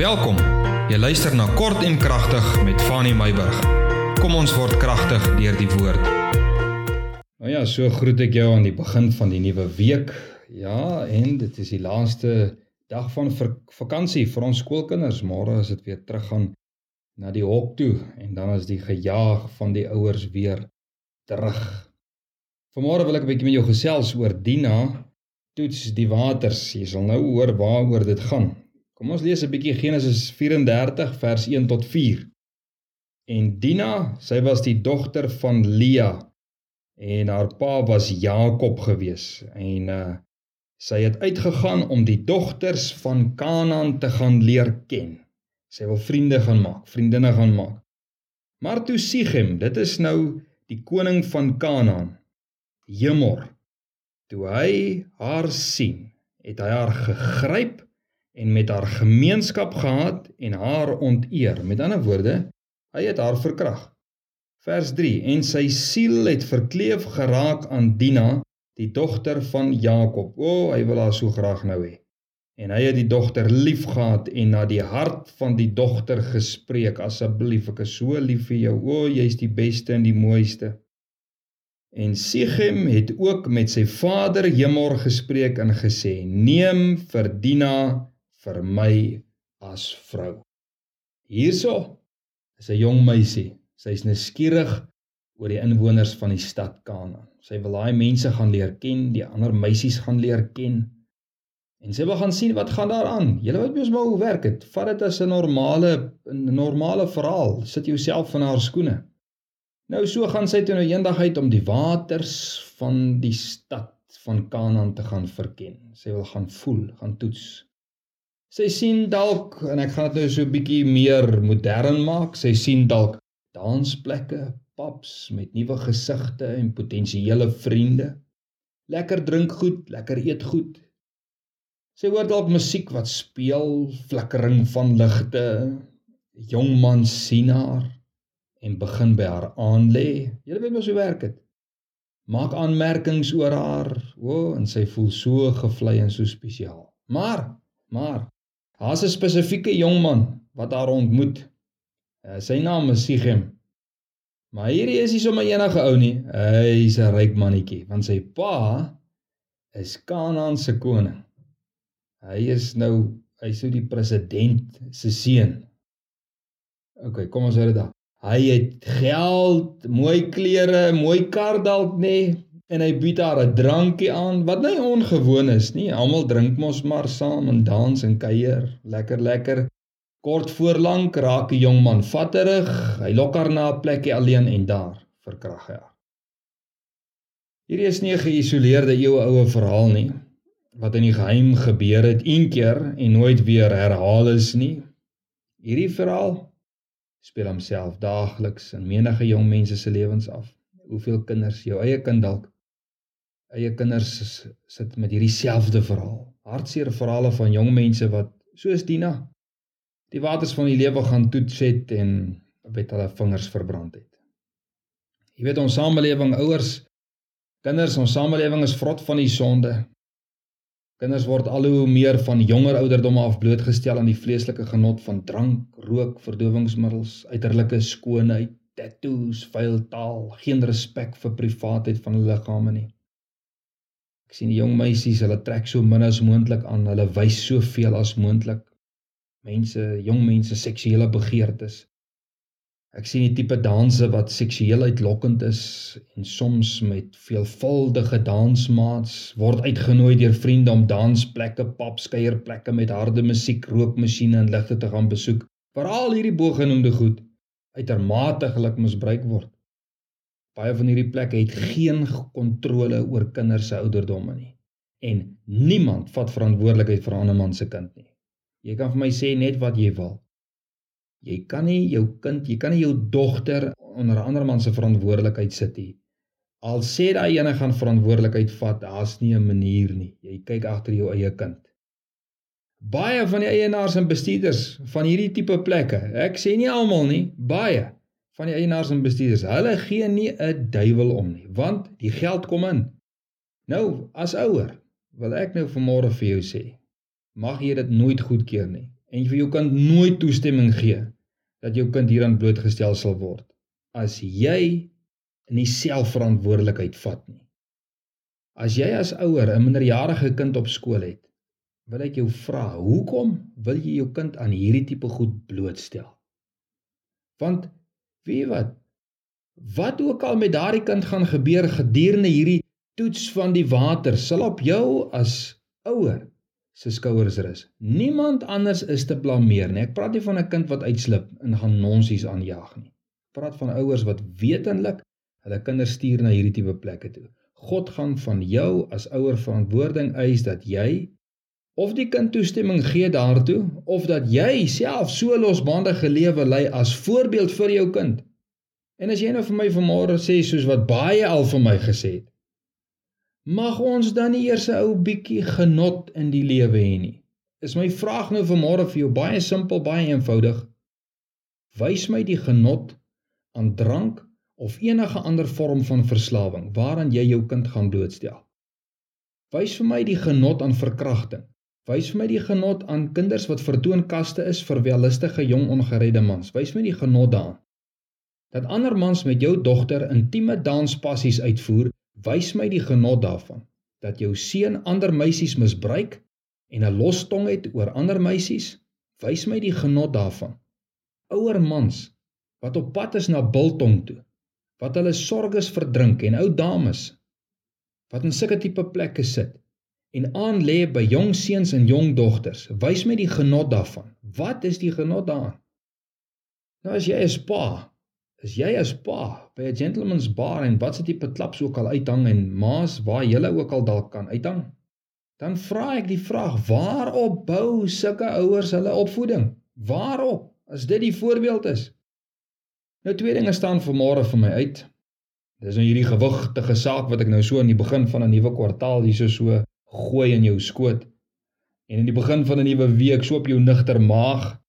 Welkom. Jy luister na Kort en Kragtig met Fanny Meyburg. Kom ons word kragtig deur die woord. Nou ja, so groet ek jou aan die begin van die nuwe week. Ja, en dit is die laaste dag van vakansie vir ons skoolkinders. Môre is dit weer teruggaan na die hok toe en dan is die gejaag van die ouers weer terug. Vanmôre wil ek 'n bietjie met jou gesels oor Dina toets die waters. Jy sal nou hoor waaroor dit gaan. Kom ons lees 'n bietjie Genesis 34 vers 1 tot 4. En Dina, sy was die dogter van Lea en haar pa was Jakob gewees en uh sy het uitgegaan om die dogters van Kanaan te gaan leer ken. Sy wil vriende gaan maak, vriendinne gaan maak. Maar toe Sichem, dit is nou die koning van Kanaan, Hemor, toe hy haar sien, het hy haar gegryp en met haar gemeenskap gehad en haar onteer. Met ander woorde, hy het haar verkrag. Vers 3: En sy siel het verkleef geraak aan Dina, die dogter van Jakob. O, oh, hy wil haar so graag nou hê. En hy het die dogter liefgehad en na die hart van die dogter gespreek: Asseblief, ek is so lief vir jou. O, oh, jy's die beste en die mooiste. En Sichem het ook met sy vader Hemor gespreek en gesê: Neem vir Dina vir my as vrou. Hierso is 'n jong meisie. Sy's nuuskierig oor die inwoners van die stad Kanaan. Sy wil daai mense gaan leer ken, die ander meisies gaan leer ken. En sy wil gaan sien wat gaan daar aan. Julle weet mos maar hoe werk dit. Vat dit as 'n normale 'n normale verhaal. Sit jouself in haar skoene. Nou so gaan sy toe nou eendag uit om die waters van die stad van Kanaan te gaan verken. Sy wil gaan voel, gaan toets. Sy sien dalk en ek gaan dit nou so 'n bietjie meer modern maak. Sy sien dalk dansplekke, pubs met nuwe gesigte en potensiële vriende. Lekker drink goed, lekker eet goed. Sy hoor dalk musiek wat speel, flikkering van ligte. Jong man sien haar en begin by haar aan lê. Jy weet mos hoe werk dit. Maak aanmerkings oor haar. O, oh, en sy voel so gevlei en so spesiaal. Maar, maar Daar's 'n spesifieke jong man wat haar ontmoet. Uh, sy naam is Sichem. Maar hierdie is nie sommer enige ou nie. Hy's 'n ryk mannetjie, want sy pa is Kanaan se koning. Hy is nou hy's nou die president se seun. OK, kom ons hoor dit daar. Hy het geld, mooi klere, mooi kar dalk nê, en hy bied haar 'n drankie aan wat nie ongewoon is nie. Almal drink mos maar saam en dans en kuier, lekker lekker. Kort voor lank raak 'n jong man vatterig. Hy lok haar na 'n plekkie alleen en daar verkrag hy haar. Hierdie is nie 'n geïsoleerde eeuoue verhaal nie wat in die geheim gebeur het een keer en nooit weer herhaal is nie. Hierdie verhaal speel homself daagliks in menige jong mense se lewens af. Hoeveel kinders, jou eie kind dalk, eie kinders sit met hierdie selfde verhaal. Hartseer verhale van jong mense wat soos Dina die waters van die lewe gaan toets het en met hulle vingers verbrand het. Jy weet ons samelewing, ouers, kinders, ons samelewing is vrot van die sonde. Kinders word al hoe meer van jonger ouderdomme af blootgestel aan die vleeslike genot van drank, rook, verdowingsmiddels, uiterlike skoonheid, tattoos, vuil taal, geen respek vir privaatheid van hulle liggame nie. Ek sien die jong meisies, hulle trek so min as moontlik aan, hulle wys soveel as moontlik. Mense, jong mense seksuele begeertes. Ek sien die tipe danse wat seksueel uitlokkend is en soms met veelvuldige dansmaats word uitgenooi deur vriende om dansplekke, papskeierplekke met harde musiek, rookmasjiene en ligte te gaan besoek. Veral hierdie bogenoemde goed uitermate geluk misbruik word. Baie van hierdie plekke het geen kontrole oor kinders se ouderdomme nie. En niemand vat verantwoordelikheid vir 'n ander man se kind nie. Jy kan vir my sê net wat jy wil. Jy kan nie jou kind, jy kan nie jou dogter onder 'n ander man se verantwoordelikheid sit nie. Al sê daai ene gaan verantwoordelikheid vat, daar's nie 'n manier nie. Jy kyk agter jou eie kind. Baie van die eienaars en bestuurders van hierdie tipe plekke, ek sê nie almal nie, baie van die eienaars en bestuurders, hulle gee nie 'n duiwel om nie, want die geld kom in. Nou, as ouer, wil ek nou vanmôre vir jou sê, mag jy dit nooit goedkeur nie en vir jou kind nooit toestemming gee dat jou kind hieraan blootgestel sal word as jy nie selfverantwoordelikheid vat nie. As jy as ouer 'n minderjarige kind op skool het, wil ek jou vra, hoekom wil jy jou kind aan hierdie tipe goed blootstel? Want jy wat? Wat ook al met daardie kind gaan gebeur gedurende hierdie toets van die water, sal op jou as ouer se skouers rus. Niemand anders is te blameer nie. Ek praat nie van 'n kind wat uitslip en gaan nonsies aanjaag nie. Ek praat van ouers wat wetenlik hulle kinders stuur na hierdie tipe plekke toe. God gaan van jou as ouer verantwoording eis dat jy of die kind toestemming gee daartoe of dat jy self so losbandige lewe lei as voorbeeld vir jou kind. En as jy nou vir my vanmôre sê soos wat baie al vir my gesê het, mag ons dan nie eers 'n ou bietjie genot in die lewe hê nie. Is my vraag nou vanmôre vir jou baie simpel, baie eenvoudig. Wys my die genot aan drank of enige ander vorm van verslawing waaraan jy jou kind gaan blootstel. Wys vir my die genot aan verkrachting. Wys vir my die genot aan kinders wat vertoonkaste is vir wellustige jong ongeredde mans. Wys my die genot daaraan. Dat ander mans met jou dogter intieme danspassies uitvoer Wys my die genot daarvan dat jou seun ander meisies misbruik en 'n lostong het oor ander meisies. Wys my die genot daarvan. Ouer mans wat op pad is na biltong toe, wat hulle sorges verdrink en ou dames wat in sulke tipe plekke sit en aan lê by jong seuns en jong dogters. Wys my die genot daarvan. Wat is die genot daaraan? Nou as jy 'n pa Is jy as pa by 'n gentleman's bar en wat se tipe klaps ook al uithang en maas waar jy ook al dalk kan uithang? Dan vra ek die vraag: Waarop bou sulke ouers hulle opvoeding? Waarop? As dit die voorbeeld is. Nou twee dinge staan vanmôre vir my uit. Dis nou hierdie gewigtige saak wat ek nou so aan die begin van 'n nuwe kwartaal hierso so gooi in jou skoot. En in die begin van 'n nuwe week so op jou nigter maag.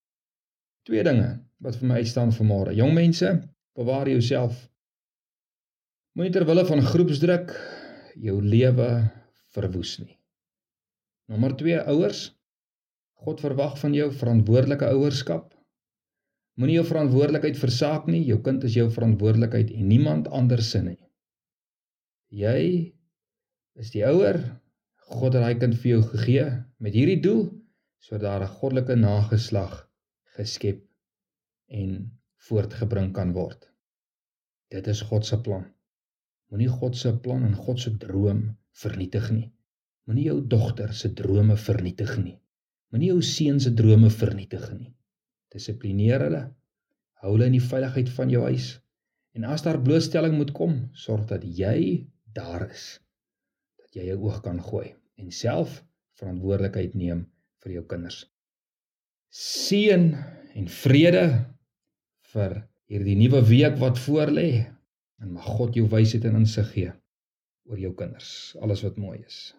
Twee dinge wat vir my uitstaan vanmôre. Jong mense, Bewaar jouself. Moenie ter wille van groepsdruk jou lewe verwoes nie. Nommer 2 ouers. God verwag van jou verantwoordelike ouerskap. Moenie jou verantwoordelikheid versaak nie. Jou kind is jou verantwoordelikheid en niemand anders se nie. Jy is die ouer. God het daai kind vir jou gegee met hierdie doel sodat daar 'n goddelike nageslag geskep en voortgebring kan word. Dit is God se plan. Moenie God se plan en God se droom vernietig nie. Moenie jou dogter se drome vernietig nie. Moenie jou seun se drome vernietig nie. Dissiplineer hulle. Hou hulle in die veiligheid van jou huis. En as daar blootstelling moet kom, sorg dat jy daar is. Jy jou oog kan gooi en self verantwoordelikheid neem vir jou kinders. Seën en vrede vir hierdie nuwe week wat voorlê en mag God jou wysheid en insig gee oor jou kinders alles wat mooi is